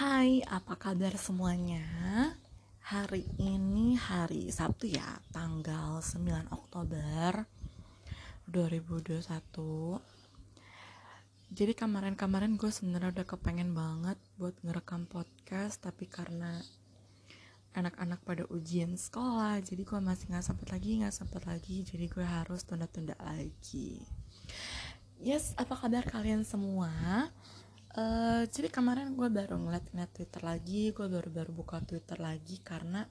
Hai, apa kabar semuanya? Hari ini hari Sabtu ya, tanggal 9 Oktober 2021 Jadi kemarin-kemarin gue sebenarnya udah kepengen banget buat ngerekam podcast Tapi karena anak-anak pada ujian sekolah Jadi gue masih gak sempet lagi, gak sempet lagi Jadi gue harus tunda-tunda lagi Yes, apa kabar kalian semua? Uh, jadi kemarin gue baru ngeliat-ngeliat Twitter lagi, gue baru-baru buka Twitter lagi karena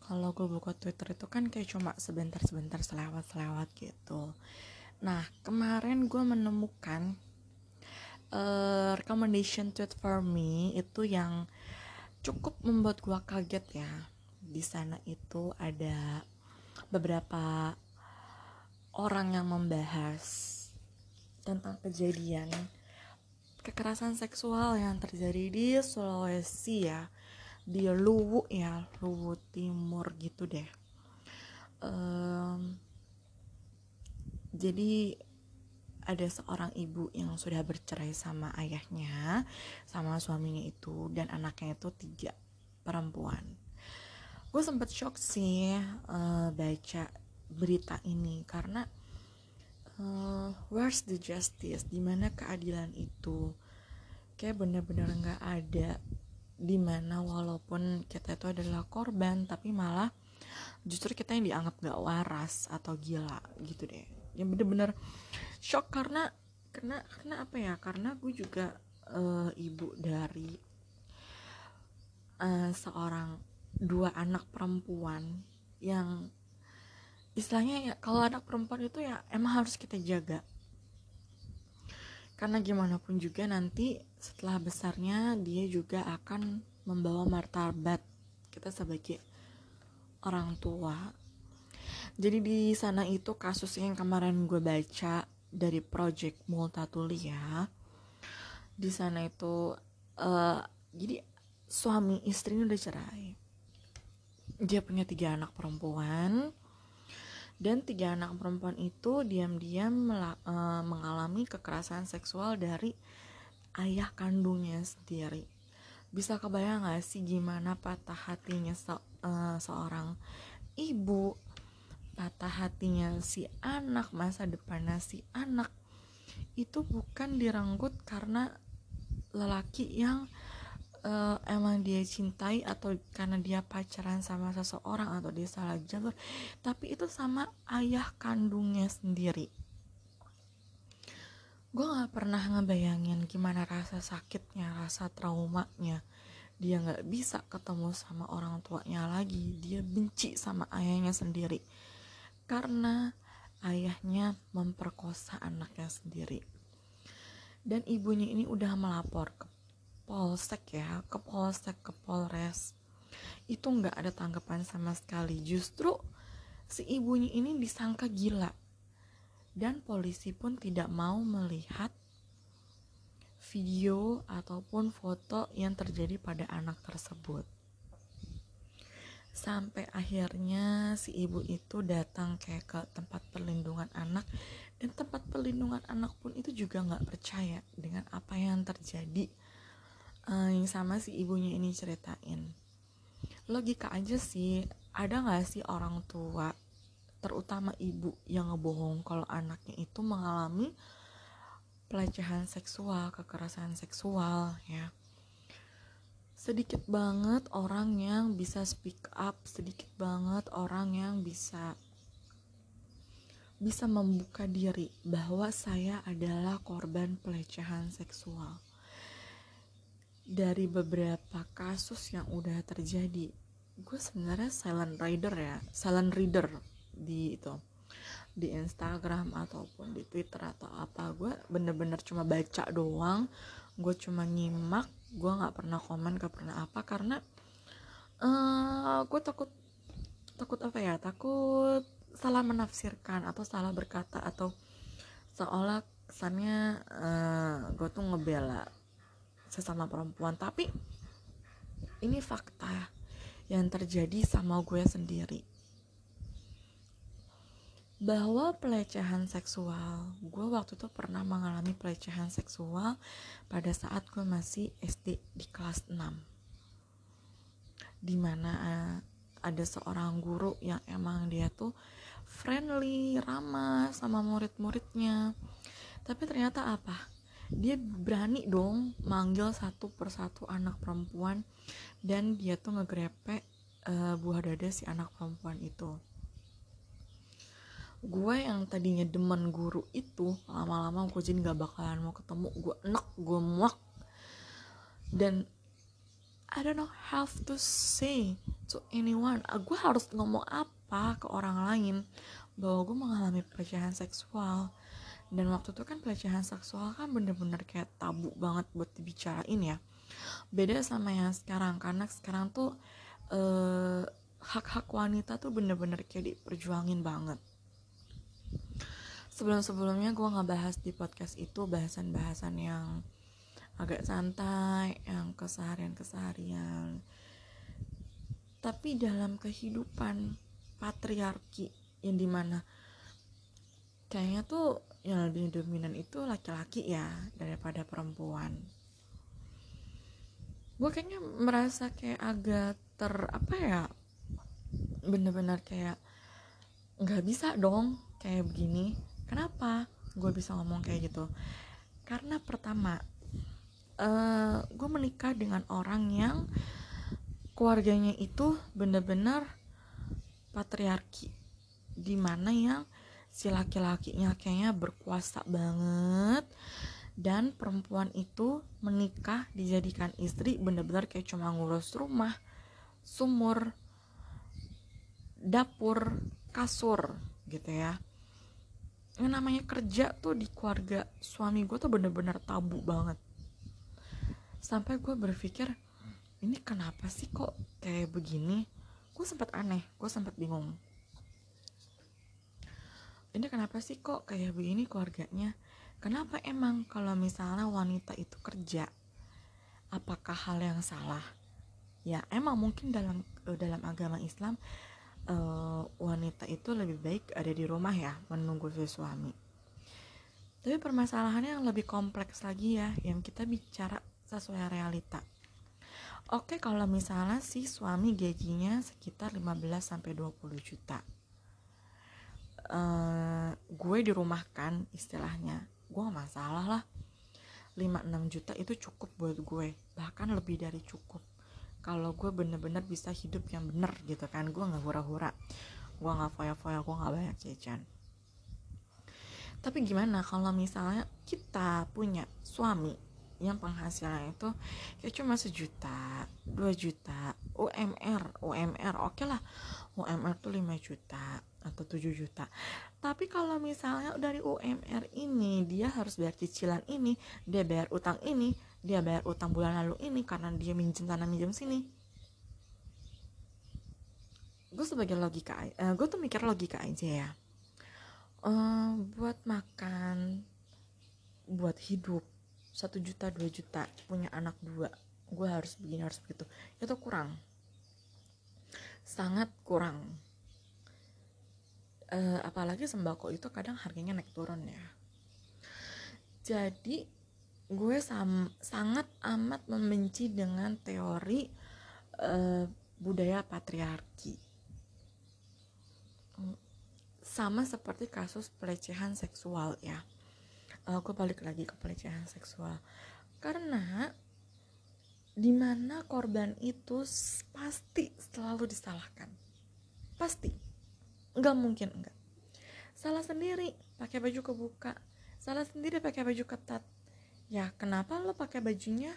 kalau gue buka Twitter itu kan kayak cuma sebentar-sebentar selewat-selewat gitu. Nah kemarin gue menemukan uh, recommendation tweet for me itu yang cukup membuat gue kaget ya. Di sana itu ada beberapa orang yang membahas tentang kejadian kekerasan seksual yang terjadi di Sulawesi ya. Di Luwu ya Luwu Timur gitu deh. Um, jadi ada seorang ibu yang sudah bercerai sama ayahnya sama suaminya itu dan anaknya itu tiga perempuan. Gue sempet shock sih uh, baca berita ini karena uh, where's the justice? Di mana keadilan itu? Kayak bener-bener nggak -bener ada di mana walaupun kita itu adalah korban tapi malah justru kita yang dianggap gak waras atau gila gitu deh. Yang bener-bener shock karena karena karena apa ya? Karena gue juga uh, ibu dari uh, seorang dua anak perempuan yang istilahnya ya kalau anak perempuan itu ya emang harus kita jaga. Karena gimana pun juga nanti setelah besarnya dia juga akan membawa martabat kita sebagai orang tua. Jadi di sana itu kasus yang kemarin gue baca dari project Multatulia di sana itu uh, jadi suami istri ini udah cerai. Dia punya tiga anak perempuan dan tiga anak perempuan itu diam-diam uh, mengalami kekerasan seksual dari ayah kandungnya sendiri. Bisa kebayang gak sih gimana patah hatinya se uh, seorang ibu patah hatinya si anak masa depannya si anak itu bukan direnggut karena lelaki yang uh, emang dia cintai atau karena dia pacaran sama seseorang atau dia salah jalur tapi itu sama ayah kandungnya sendiri. Gue gak pernah ngebayangin gimana rasa sakitnya rasa traumanya. Dia gak bisa ketemu sama orang tuanya lagi. Dia benci sama ayahnya sendiri karena ayahnya memperkosa anaknya sendiri. Dan ibunya ini udah melapor ke polsek ya ke polsek ke polres. Itu nggak ada tanggapan sama sekali. Justru si ibunya ini disangka gila. Dan polisi pun tidak mau melihat video ataupun foto yang terjadi pada anak tersebut. Sampai akhirnya si ibu itu datang kayak ke tempat perlindungan anak. Dan tempat perlindungan anak pun itu juga nggak percaya dengan apa yang terjadi uh, yang sama si ibunya ini ceritain. Logika aja sih ada nggak sih orang tua terutama ibu yang ngebohong kalau anaknya itu mengalami pelecehan seksual kekerasan seksual ya? Sedikit banget orang yang bisa speak up sedikit banget orang yang bisa bisa membuka diri bahwa saya adalah korban pelecehan seksual dari beberapa kasus yang udah terjadi gue sebenarnya silent reader ya silent reader di itu di Instagram ataupun di Twitter atau apa gue bener-bener cuma baca doang gue cuma nyimak gue nggak pernah komen gak pernah apa karena uh, gue takut takut apa ya takut salah menafsirkan atau salah berkata atau seolah kesannya uh, gue tuh ngebela sesama perempuan. Tapi ini fakta yang terjadi sama gue sendiri. Bahwa pelecehan seksual gue waktu itu pernah mengalami pelecehan seksual pada saat gue masih SD di kelas 6 di mana uh, ada seorang guru yang emang dia tuh friendly ramah sama murid-muridnya. Tapi ternyata apa dia berani dong manggil satu persatu anak perempuan dan dia tuh ngegrepe uh, buah dada si anak perempuan itu. Gue yang tadinya demen guru itu lama-lama gue jadi gak bakalan mau ketemu. Gue enak gue muak. Dan I don't know how to say to anyone. Uh, gue harus ngomong apa ke orang lain bahwa gue mengalami pelecehan seksual dan waktu itu kan pelecehan seksual kan bener-bener kayak tabu banget buat dibicarain ya. Beda sama yang sekarang karena sekarang tuh uh, hak-hak wanita tuh bener-bener kayak diperjuangin banget. Sebelum-sebelumnya gue nggak bahas di podcast itu bahasan-bahasan yang agak santai yang keseharian-keseharian. Tapi dalam kehidupan patriarki yang di mana kayaknya tuh yang lebih dominan itu laki-laki ya daripada perempuan. Gue kayaknya merasa kayak agak ter apa ya bener-bener kayak nggak bisa dong kayak begini. Kenapa gue bisa ngomong kayak gitu? Karena pertama uh, gue menikah dengan orang yang keluarganya itu bener-bener patriarki. Di mana yang si laki-lakinya kayaknya berkuasa banget. Dan perempuan itu menikah dijadikan istri bener-bener kayak cuma ngurus rumah sumur dapur kasur gitu ya. Yang namanya kerja tuh di keluarga suami gue tuh bener-bener tabu banget. Sampai gue berpikir ini kenapa sih kok kayak begini? Gue sempat aneh gue sempat bingung ini kenapa sih kok kayak begini keluarganya? Kenapa emang kalau misalnya wanita itu kerja apakah hal yang salah? Ya emang mungkin dalam eh, dalam agama Islam uh, wanita itu lebih baik ada di rumah ya menunggu si suami. Tapi permasalahannya yang lebih kompleks lagi ya yang kita bicara sesuai realita. Oke kalau misalnya si suami gajinya sekitar 15 sampai 20 juta. Uh, gue dirumahkan istilahnya. Gue gak masalah lah. 5-6 juta itu cukup buat gue. Bahkan lebih dari cukup kalau gue bener-bener bisa hidup yang bener gitu kan gue nggak hura-hura gue nggak foya-foya gue nggak banyak jajan tapi gimana kalau misalnya kita punya suami yang penghasilan itu kayak cuma sejuta dua juta UMR UMR oke okay lah UMR tuh 5 juta atau 7 juta. Tapi kalau misalnya dari UMR ini dia harus bayar cicilan ini dia bayar utang ini dia bayar utang bulan lalu ini karena dia minjem sana minjem sini. Gue sebagai logika uh, gue tuh mikir logika aja ya. Uh, buat makan buat hidup satu juta dua juta punya anak dua gue harus begini harus begitu. Itu kurang. Sangat kurang uh, apalagi sembako itu kadang harganya naik turun ya. Jadi gue sam sangat amat membenci dengan teori uh, budaya patriarki. Sama seperti kasus pelecehan seksual ya. Uh, gue balik lagi ke pelecehan seksual. Karena di mana korban itu pasti selalu disalahkan. Pasti nggak mungkin enggak salah sendiri pakai baju kebuka. Salah sendiri pakai baju ketat. Ya kenapa lo pakai bajunya?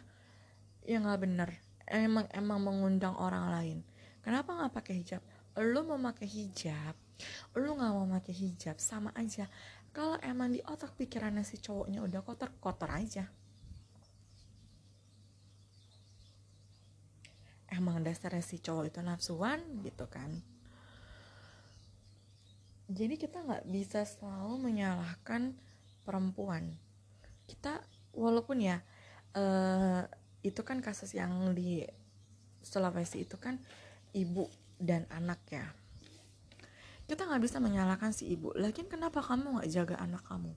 Ya nggak bener. Emang emang mengundang orang lain. Kenapa nggak pakai hijab? Lo mau pakai hijab lo nggak mau pakai hijab sama aja. Kalau emang di otak pikirannya si cowoknya udah kotor kotor aja. Emang dasarnya si cowok itu nafsuan gitu kan jadi kita nggak bisa selalu menyalahkan perempuan. Kita walaupun ya uh, itu kan kasus yang di Sulawesi itu kan ibu dan anak ya. Kita nggak bisa menyalahkan si ibu. Lagi kenapa kamu nggak jaga anak kamu?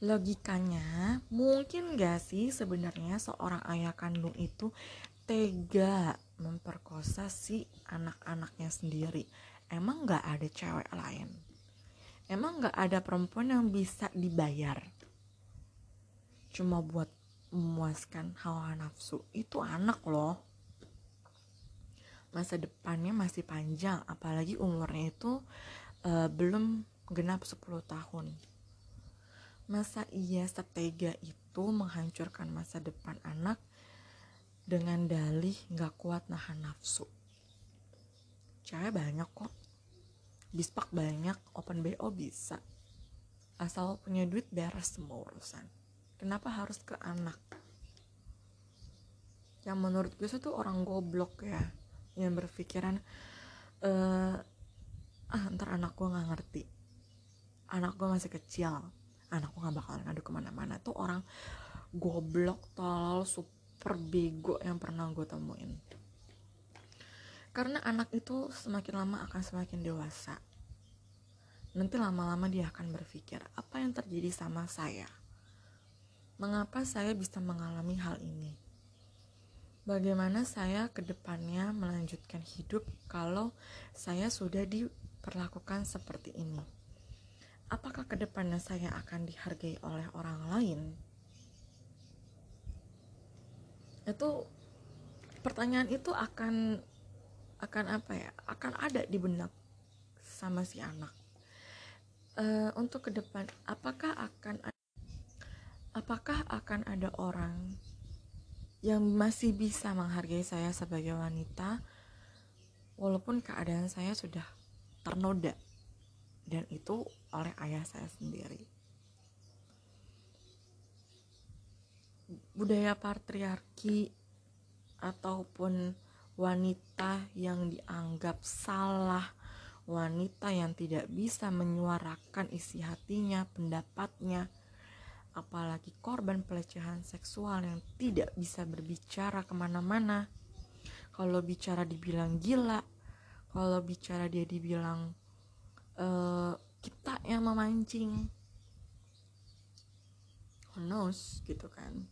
Logikanya mungkin gak sih sebenarnya seorang ayah kandung itu tega memperkosa si anak-anaknya sendiri. Emang gak ada cewek lain? Emang gak ada perempuan yang bisa dibayar? Cuma buat memuaskan hawa nafsu. Itu anak loh. Masa depannya masih panjang apalagi umurnya itu uh, belum genap 10 tahun. Masa ia setega itu menghancurkan masa depan anak dengan dalih gak kuat nahan nafsu? Cewek banyak kok. Bispak banyak, open BO bisa. Asal punya duit beres semua urusan. Kenapa harus ke anak? Yang menurut gue itu orang goblok ya. Yang berpikiran, eh, ah ntar anak gue gak ngerti. Anak gue masih kecil anakku gak bakalan ngadu ke mana-mana tuh orang goblok tolol super bego yang pernah gue temuin. Karena anak itu semakin lama akan semakin dewasa. Nanti lama-lama dia akan berpikir apa yang terjadi sama saya? Mengapa saya bisa mengalami hal ini? Bagaimana saya ke depannya melanjutkan hidup kalau saya sudah diperlakukan seperti ini? Apakah ke depannya saya akan dihargai oleh orang lain? Itu pertanyaan itu akan akan apa ya? Akan ada di benak sama si anak. Uh, untuk ke depan, apakah akan apakah akan ada orang yang masih bisa menghargai saya sebagai wanita walaupun keadaan saya sudah ternoda dan itu oleh ayah saya sendiri budaya patriarki ataupun wanita yang dianggap salah wanita yang tidak bisa menyuarakan isi hatinya pendapatnya apalagi korban pelecehan seksual yang tidak bisa berbicara ke mana-mana. Kalau bicara dibilang gila kalau bicara dia dibilang uh, kita yang memancing who knows gitu kan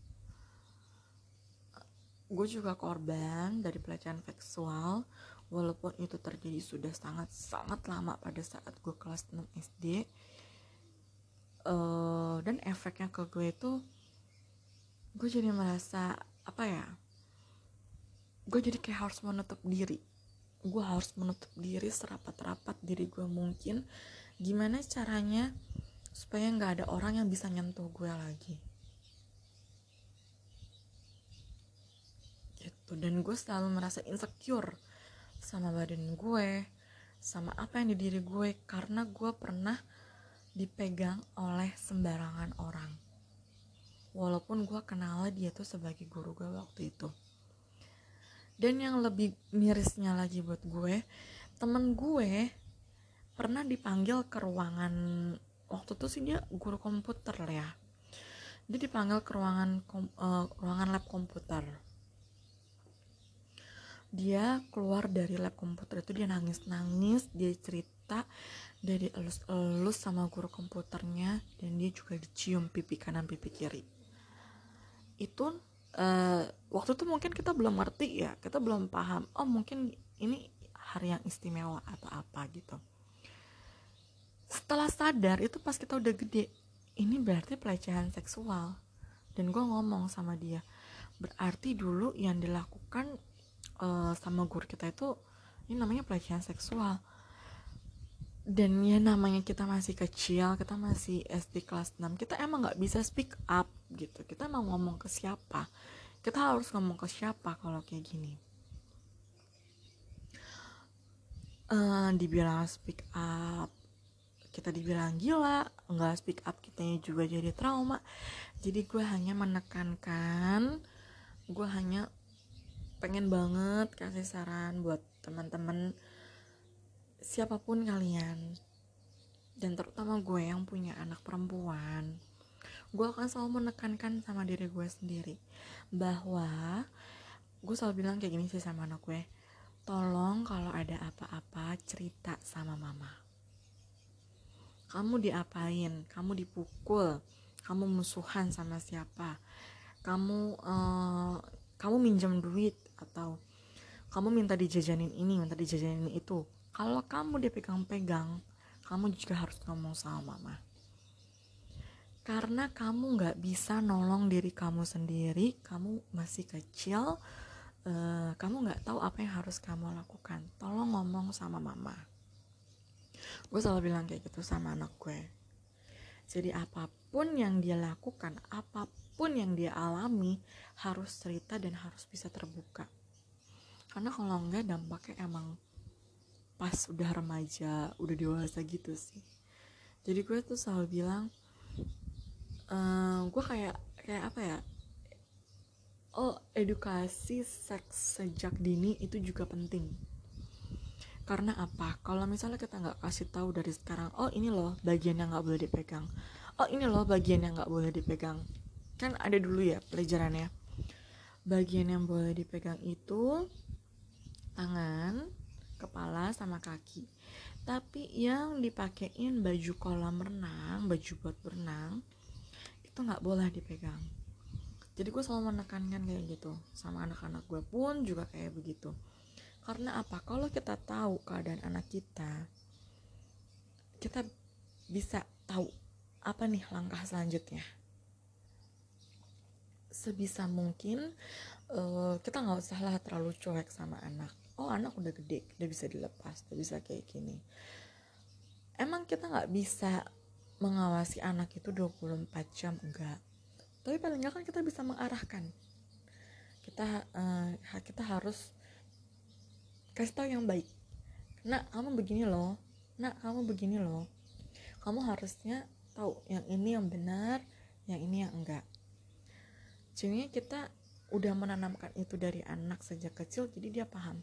gue juga korban dari pelecehan seksual walaupun itu terjadi sudah sangat sangat lama pada saat gue kelas 6 SD uh, dan efeknya ke gue itu gue jadi merasa apa ya gue jadi kayak harus menutup diri. Gue harus menutup diri serapat-rapat diri gue mungkin. Gimana caranya supaya nggak ada orang yang bisa nyentuh gue lagi gitu. Dan gue selalu merasa insecure sama badan gue sama apa yang di diri gue karena gue pernah dipegang oleh sembarangan orang. Walaupun gue kenal dia tuh sebagai guru gue waktu itu. Dan yang lebih mirisnya lagi buat gue temen gue pernah dipanggil ke ruangan waktu itu sih dia guru komputer ya. Dia dipanggil ke ruangan kom, uh, ruangan lab komputer dia keluar dari lab komputer itu dia nangis nangis dia cerita dia dielus-elus sama guru komputernya dan dia juga dicium pipi kanan pipi kiri. Itu uh, waktu itu mungkin kita belum ngerti ya kita belum paham oh mungkin ini hari yang istimewa atau apa gitu. Setelah sadar itu pas kita udah gede ini berarti pelecehan seksual. Dan gue ngomong sama dia berarti dulu yang dilakukan uh, sama guru kita itu ini namanya pelecehan seksual. Dan ya namanya kita masih kecil kita masih SD kelas 6 kita emang nggak bisa speak up gitu. Kita mau ngomong ke siapa? Kita harus ngomong ke siapa kalau kayak gini? Uh, dibilang speak up kita dibilang gila nggak speak up kita juga jadi trauma. Jadi gue hanya menekankan gue hanya pengen banget kasih saran buat teman-teman siapa pun kalian dan terutama gue yang punya anak perempuan gue akan selalu menekankan sama diri gue sendiri bahwa gue selalu bilang kayak gini sih sama anak gue tolong kalau ada apa-apa cerita sama mama. Kamu diapain? Kamu dipukul? Kamu musuhan sama siapa? Kamu uh, kamu minjam duit atau kamu minta dijajanin ini minta dijajanin itu. Kalau kamu dipegang-pegang kamu juga harus ngomong sama mama. Karena kamu nggak bisa nolong diri kamu sendiri kamu masih kecil uh, kamu nggak tahu apa yang harus kamu lakukan. Tolong ngomong sama mama. Gue selalu bilang kayak gitu sama anak gue. Jadi apa pun yang dia lakukan apa pun yang dia alami harus cerita dan harus bisa terbuka. Karena kalau enggak dampaknya emang pas udah remaja udah dewasa gitu sih. Jadi gue tuh selalu bilang uh, eh, gue kayak kayak apa ya? Oh edukasi seks sejak dini itu juga penting. Karena apa? Kalau misalnya kita nggak kasih tahu dari sekarang oh ini loh bagian yang nggak boleh dipegang. Oh ini loh bagian yang nggak boleh dipegang kan ada dulu ya pelajarannya. Bagian yang boleh dipegang itu tangan kepala sama kaki. Tapi yang dipakein baju kolam renang baju buat berenang itu nggak boleh dipegang. Jadi gue selalu menekankan kayak gitu. Sama anak-anak gue pun juga kayak begitu. Karena apa? Kalau kita tahu keadaan anak kita kita bisa tahu apa nih langkah selanjutnya sebisa mungkin uh, kita nggak usah lah terlalu cuek sama anak. Oh anak udah gede udah bisa dilepas udah bisa kayak gini. Emang kita nggak bisa mengawasi anak itu 24 jam? Enggak tapi paling nggak kan kita bisa mengarahkan. Kita uh, kita harus kasih tahu yang baik. Nak kamu begini loh. Nak kamu begini loh. Kamu harusnya tahu yang ini yang benar yang ini yang enggak jadi kita udah menanamkan itu dari anak sejak kecil jadi dia paham.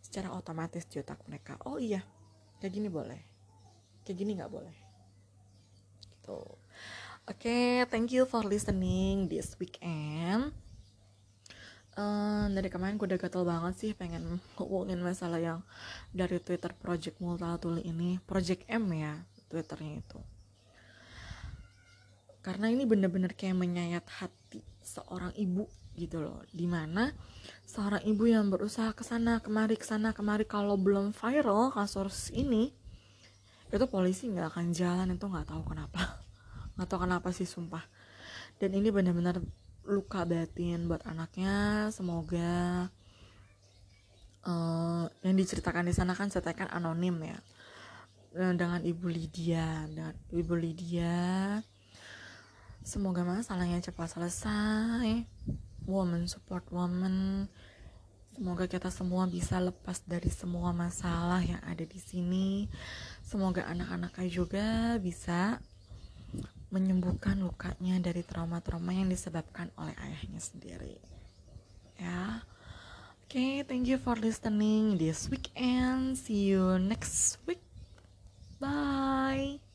Secara otomatis di otak mereka oh iya kayak gini boleh. Kayak gini nggak boleh. Gitu. Oke okay, thank you for listening this weekend. Uh, dari kemarin gue udah gatel banget sih pengen ngomongin masalah yang dari Twitter Project Multatuli ini Project M ya Twitternya itu karena ini bener-bener kayak menyayat hati seorang ibu gitu loh. Di mana seorang ibu yang berusaha ke sana kemari ke sana kemari kalau belum viral kasus ini itu polisi nggak akan jalan. Itu nggak tahu kenapa. Nggak tahu kenapa sih sumpah. Dan ini benar-benar luka batin buat anaknya. Semoga uh, yang diceritakan di sana kan cetekan anonim ya. Dengan ibu Lydia dengan ibu Lydia semoga masalahnya cepat selesai woman support woman Semoga kita semua bisa lepas dari semua masalah yang ada di sini. Semoga anak-anaknya juga bisa menyembuhkan lukanya dari trauma-trauma yang disebabkan oleh ayahnya sendiri. Ya. Oke, okay, thank you for listening this weekend. See you next week. Bye.